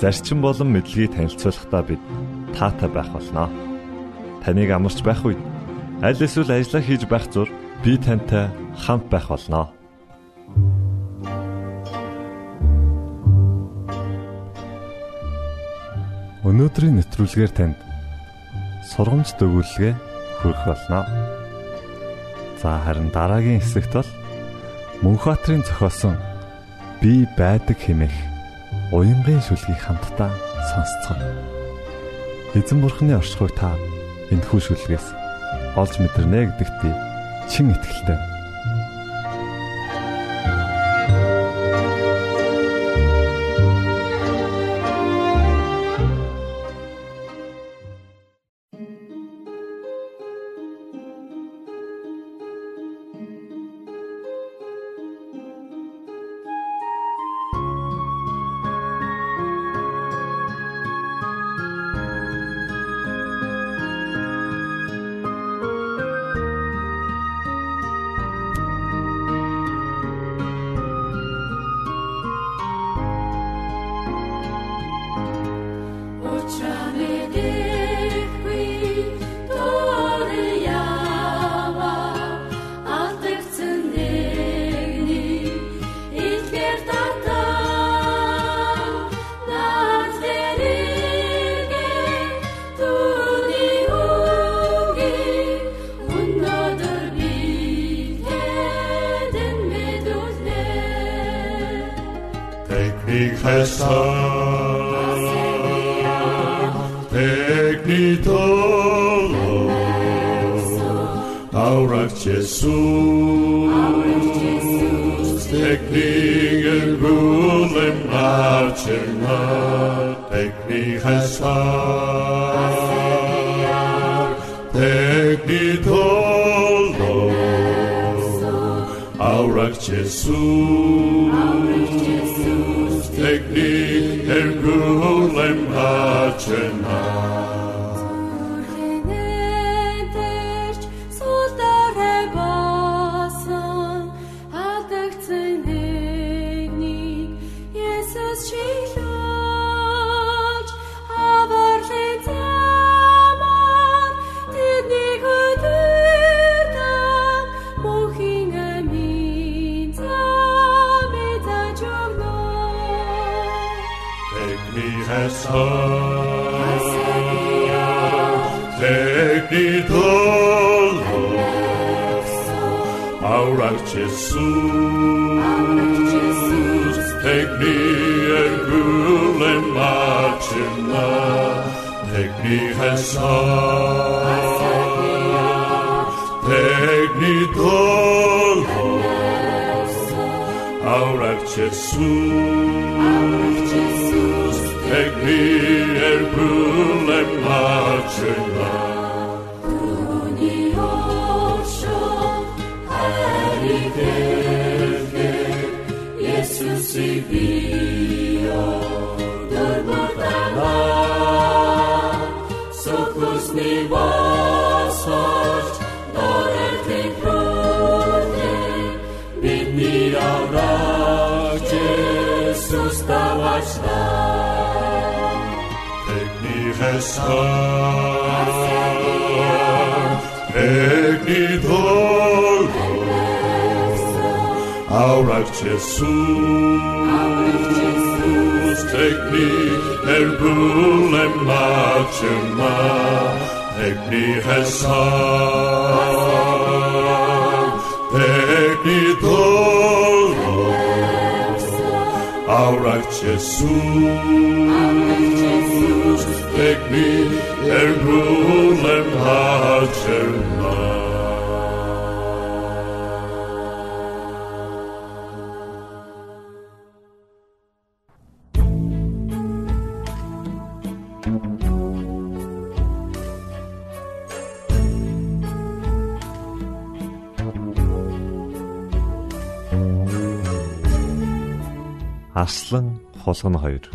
зарчим болон мэдлэгийг танилцуулахдаа бид таатай байх болноо. Таныг амарч байх үед аль эсвэл ажиллаа хийж байх зур би тантай хамт байх болноо. Өнөөдрийн нэвтрүүлгээр танд сургамж төгөлгээ хүргэх болно. За харин дараагийн хэсэгт бол Мөнхбаатарын зохиосон би байдаг хэмээх уянгийн шүлгийг хамтдаа сонсцгоо. Эзэн бурхны оршихуйг та энэ хүү шүлгээс олж мэдэрнэ гэдэгт чин итгэлтэй. Tekniğin gulim narçırma Tekniği hasar Tekniği dolo Avrak Jesus. Tekniğin gulim narçırma march and not Jesus, take me and rule and march in love. Take me as Take me dolor. Our righteous Jesus, Testar, Egnidoro, Aurat Jesus, Tegni, Erbulem Matema, Egni Hesar, Egnidoro, aurat Jesus, ek and er brulem hacer Арслан хулгана 2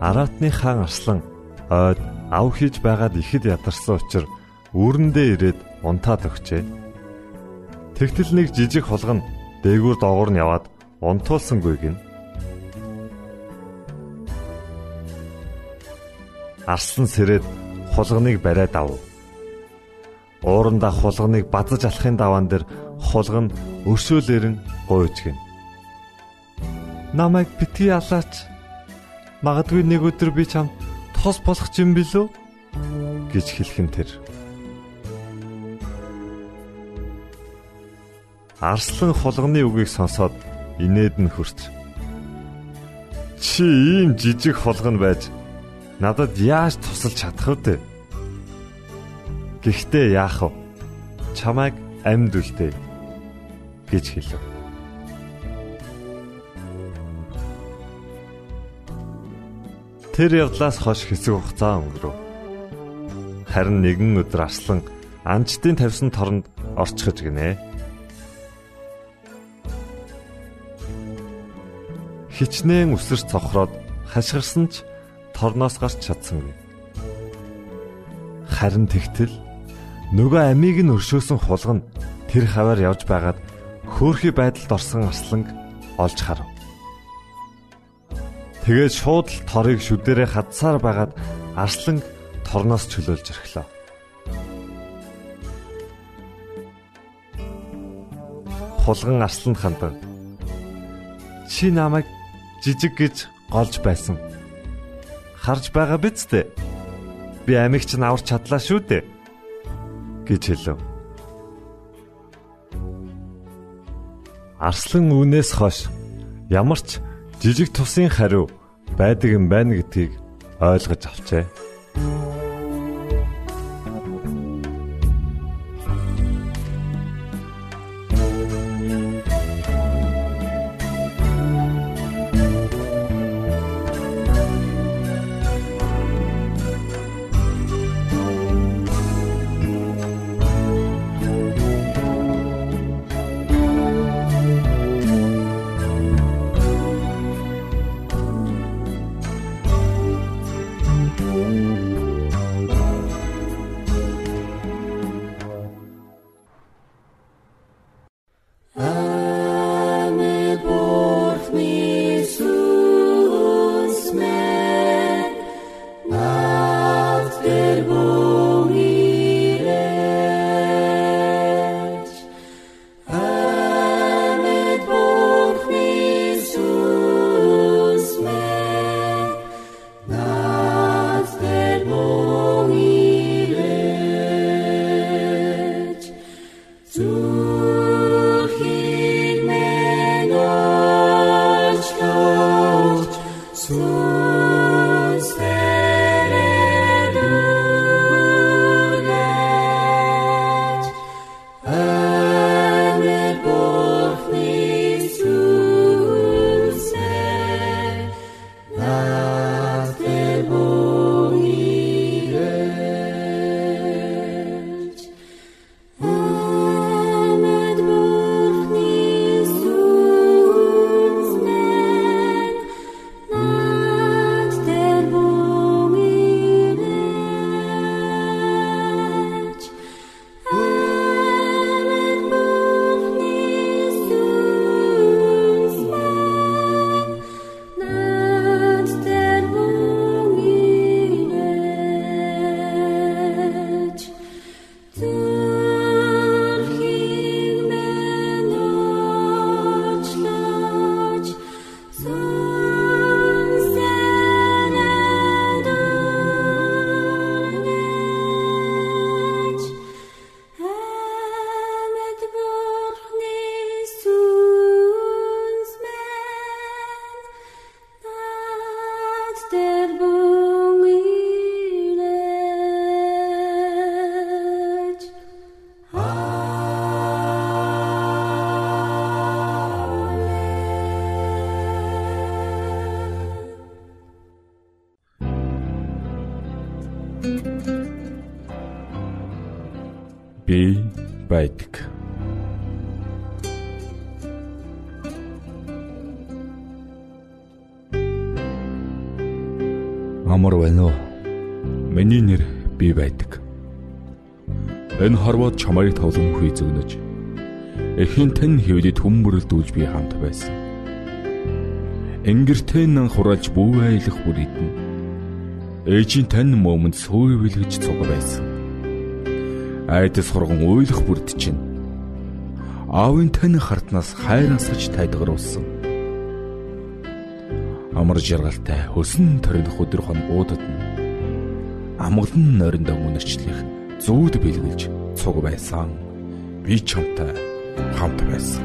Аратны хаан Арслан ойд ав хийж байгаад ихэд ядарсан учраас үүрэндээ ирээд унтаад өгчээ. Тэгтэл нэг жижиг хулгана дээгүүр доогуур нь яваад унтуулсангүй гин. Арслан сэрээд хулганыг бариад ав. Уурандаа хулганыг бадаж алахын даваан дээр хулган өршөөлөрн гуйж гин. Намайг битгий алаач Магадгүй нэг өдөр би чам тос болох юм билүү гэж хэлхэн тэр. Арслан хулганы үгийг сонсоод инээд нь хөрч. Чи ийм жижиг хулган байж надад яаж тусалж чадах вэ? Гэхдээ яах вэ? Чамайг амьд үлдээ гэж хэлв. Тэр явдлаас хойш хэсэг хугацаа өнгөрөв. Харин нэгэн өдөр арслан анчтын тавьсан торонд орчихж гинэ. Хичнээн үсэрч цохроод хашгирсан ч торноос гарч чадсангүй. Харин тэгтэл нөгөө амийг нь өршөөсөн хулгана тэр хаваар явж байгаад хөөхий байдалд орсон арсланг олж харав. Тэгээд шууд л торыг шүдэрээ хадсаар байгаад арслан торноос чөлөөлж ирэхлээ. Хулган арсланд хандан чи намайг жижиг гэж голж байсан. Харж байгаа биз дээ. Би амигч нь аварч чадлаа шүү дээ гэж хэлв. Арслан үүнээс хойш ямар ч жижиг тусын хариу байдаг юм байна гэдгийг ойлгож авчээ. Чамайг тоглон хүй зөгнөж. Эхийн тань хэвлэд хүмүүрэлдүүлж би хамт байсан. Ингэртэн нан хураалж бүү айлах бүр идэн. Ээжийн тань момонд сүйвэлгэж цуг байсан. Айдас хурган уйлах бүрд чинь. Аавын тань хартнаас хайрансаж тайдгаруулсан амар жаргалтай хөсөн торих өдөр хон уудад нь амгалан нойрондоо мөнөрчлөх зүүд бэлгэлж цуг байсан. Би чамтай хамт байсан.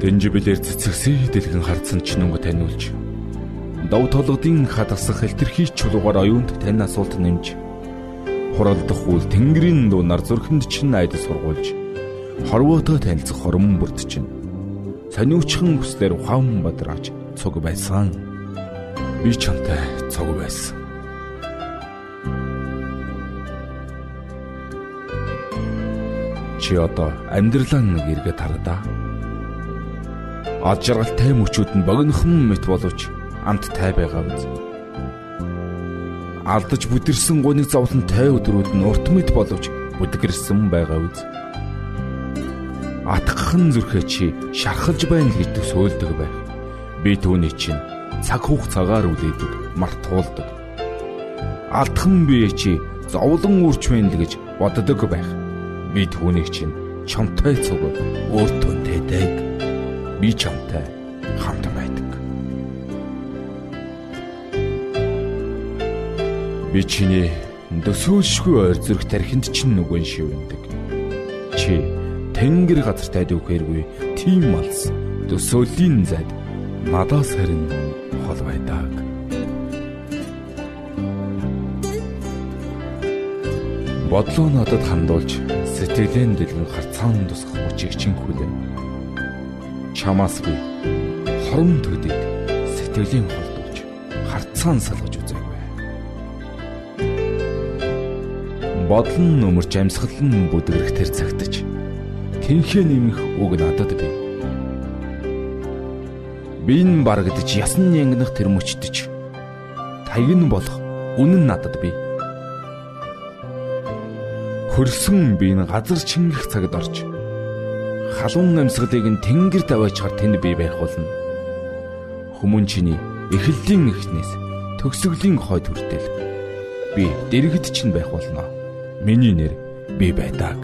Дэнжибэлэр цэцэгсээ дэлгэн хардсан чинүнг таниулж дав толгодын хадгасах хэлтэрхий чулуугаар оюунд тань асуулт нэмж хуралдах үйл тэнгэрийн дунаар зүрхэнд чин айдас сургуулж хорвоотой танилцах хорон бүрд чинь сониучхан хүслээр ухаан бадраач цуг байсан. Би чамтай цуг байсан. Чи одоо амьдралаа нэг эргээд харагдаа. Ад жаргалтай мөчүүд нь богинохон мэт боловч амт тай байгаа биз. Алдаж бүдэрсэн гуниг зовлон тай өдрүүд нь урт мэт боловч бүдгэрсэн байгаа биз атгахын зүрхээ чи шархалж байна гэж төсөөлдөг байх. Би түүний чинь цаг хугацаагаар үлээдэг, мартуулдаг. Алдхан бие чи зовлон үрч байна л гэж боддог байх. Би түүнийг чинь чамтай цуг өөртөө тэдэг. Би чамтай хамт байдаг. Би чиний дөсөөлшгүй ойр зүрх тархинд чинь нүгэн шивэндэг. Чи тэнгэр газарт айд үхээргүй тийм малс төсөөлийн зайд надаас харин хол байдаг. Бодлоо надад хандуулж сэтгэлэн дэлгэн харцаан тусах мөчийг чин хүлээ. Чамаас би хорон төдөд сэтгэлийн холдуулж харцаан салгаж үзээгүй. Бодлон өмөрч амьсгалан бүдгэрэх тэр цагтч тэнхээ нэмэх үг надад бий. Би энэ барагдж ясн янгнах тэр мөчтөж тагн болох үнэн надад бий. Хөрсөн би энэ газар чингэх цагт орж халуун амьсгалыг нь тэнгэр даваачаар тэнд бий байх болно. Хүмүүн чиний эхлэлийн эхнээс төгсгөлийн хойд хүртэл би дэрэгд чинь байх болно. Миний нэр би байдаг.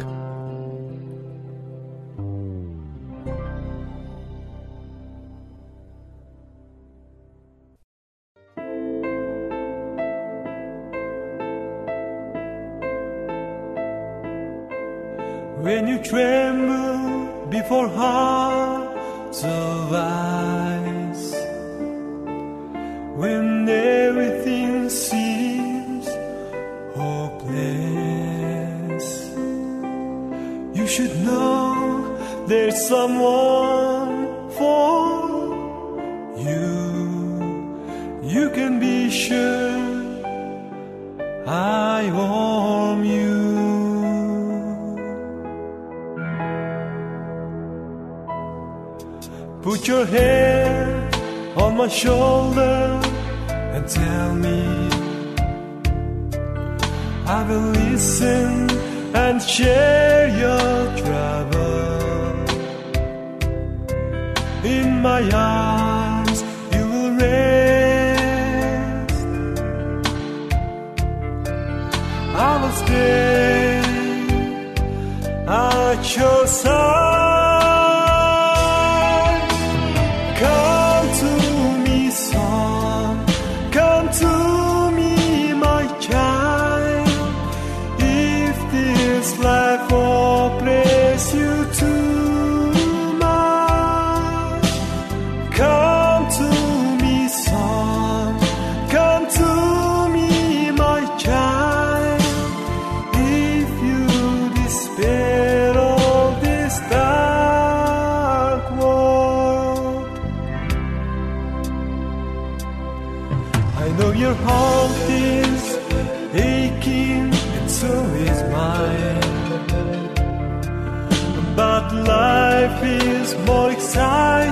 Put your hand on my shoulder and tell me I will listen and share your trouble. In my arms you will rest. I will stay your side. heart is aching and so is mine. But life is more exciting.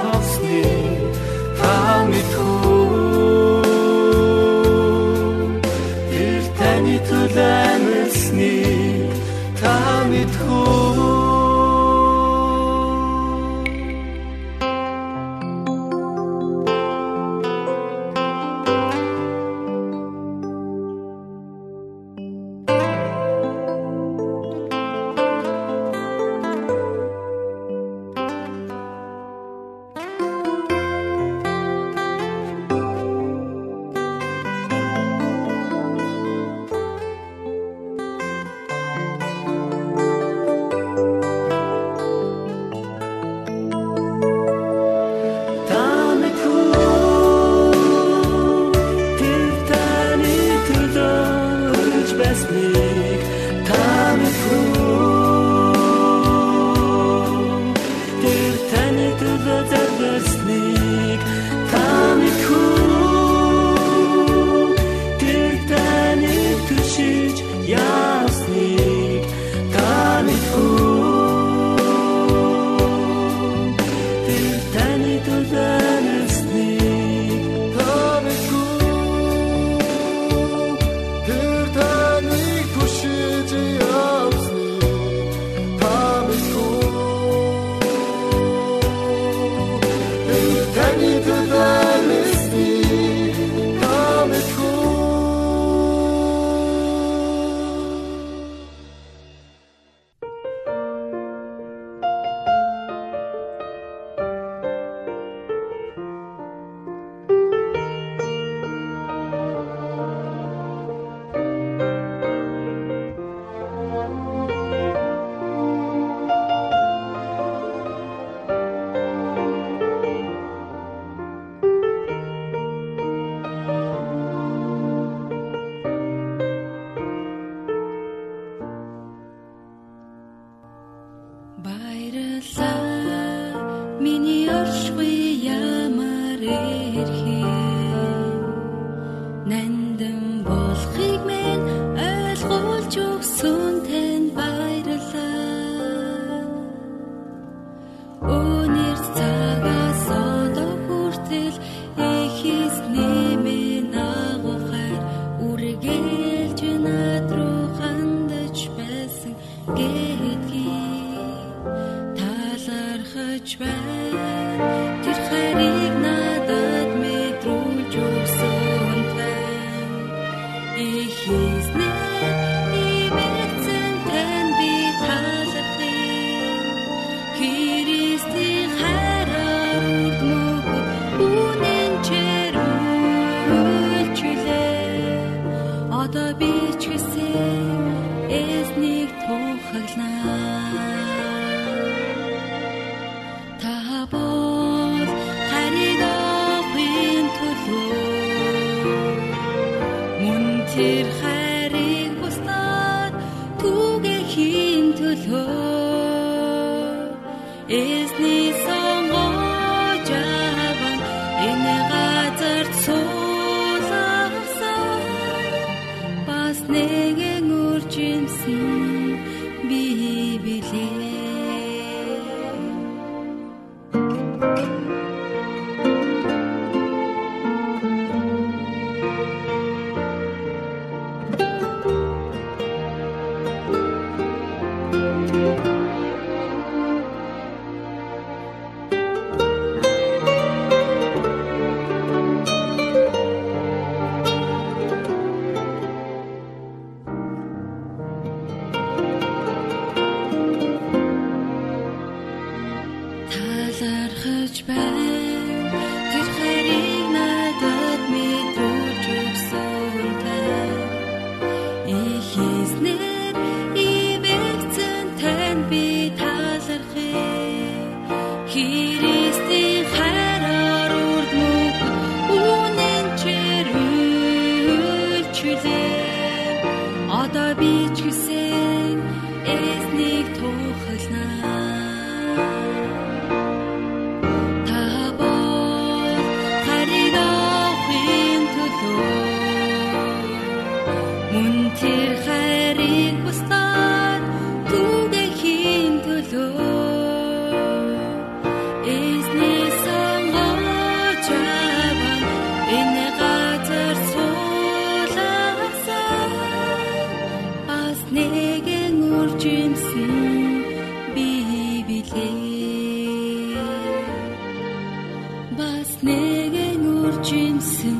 хайрыг билээ бас нэгэн үржимсэн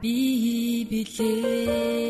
би билээ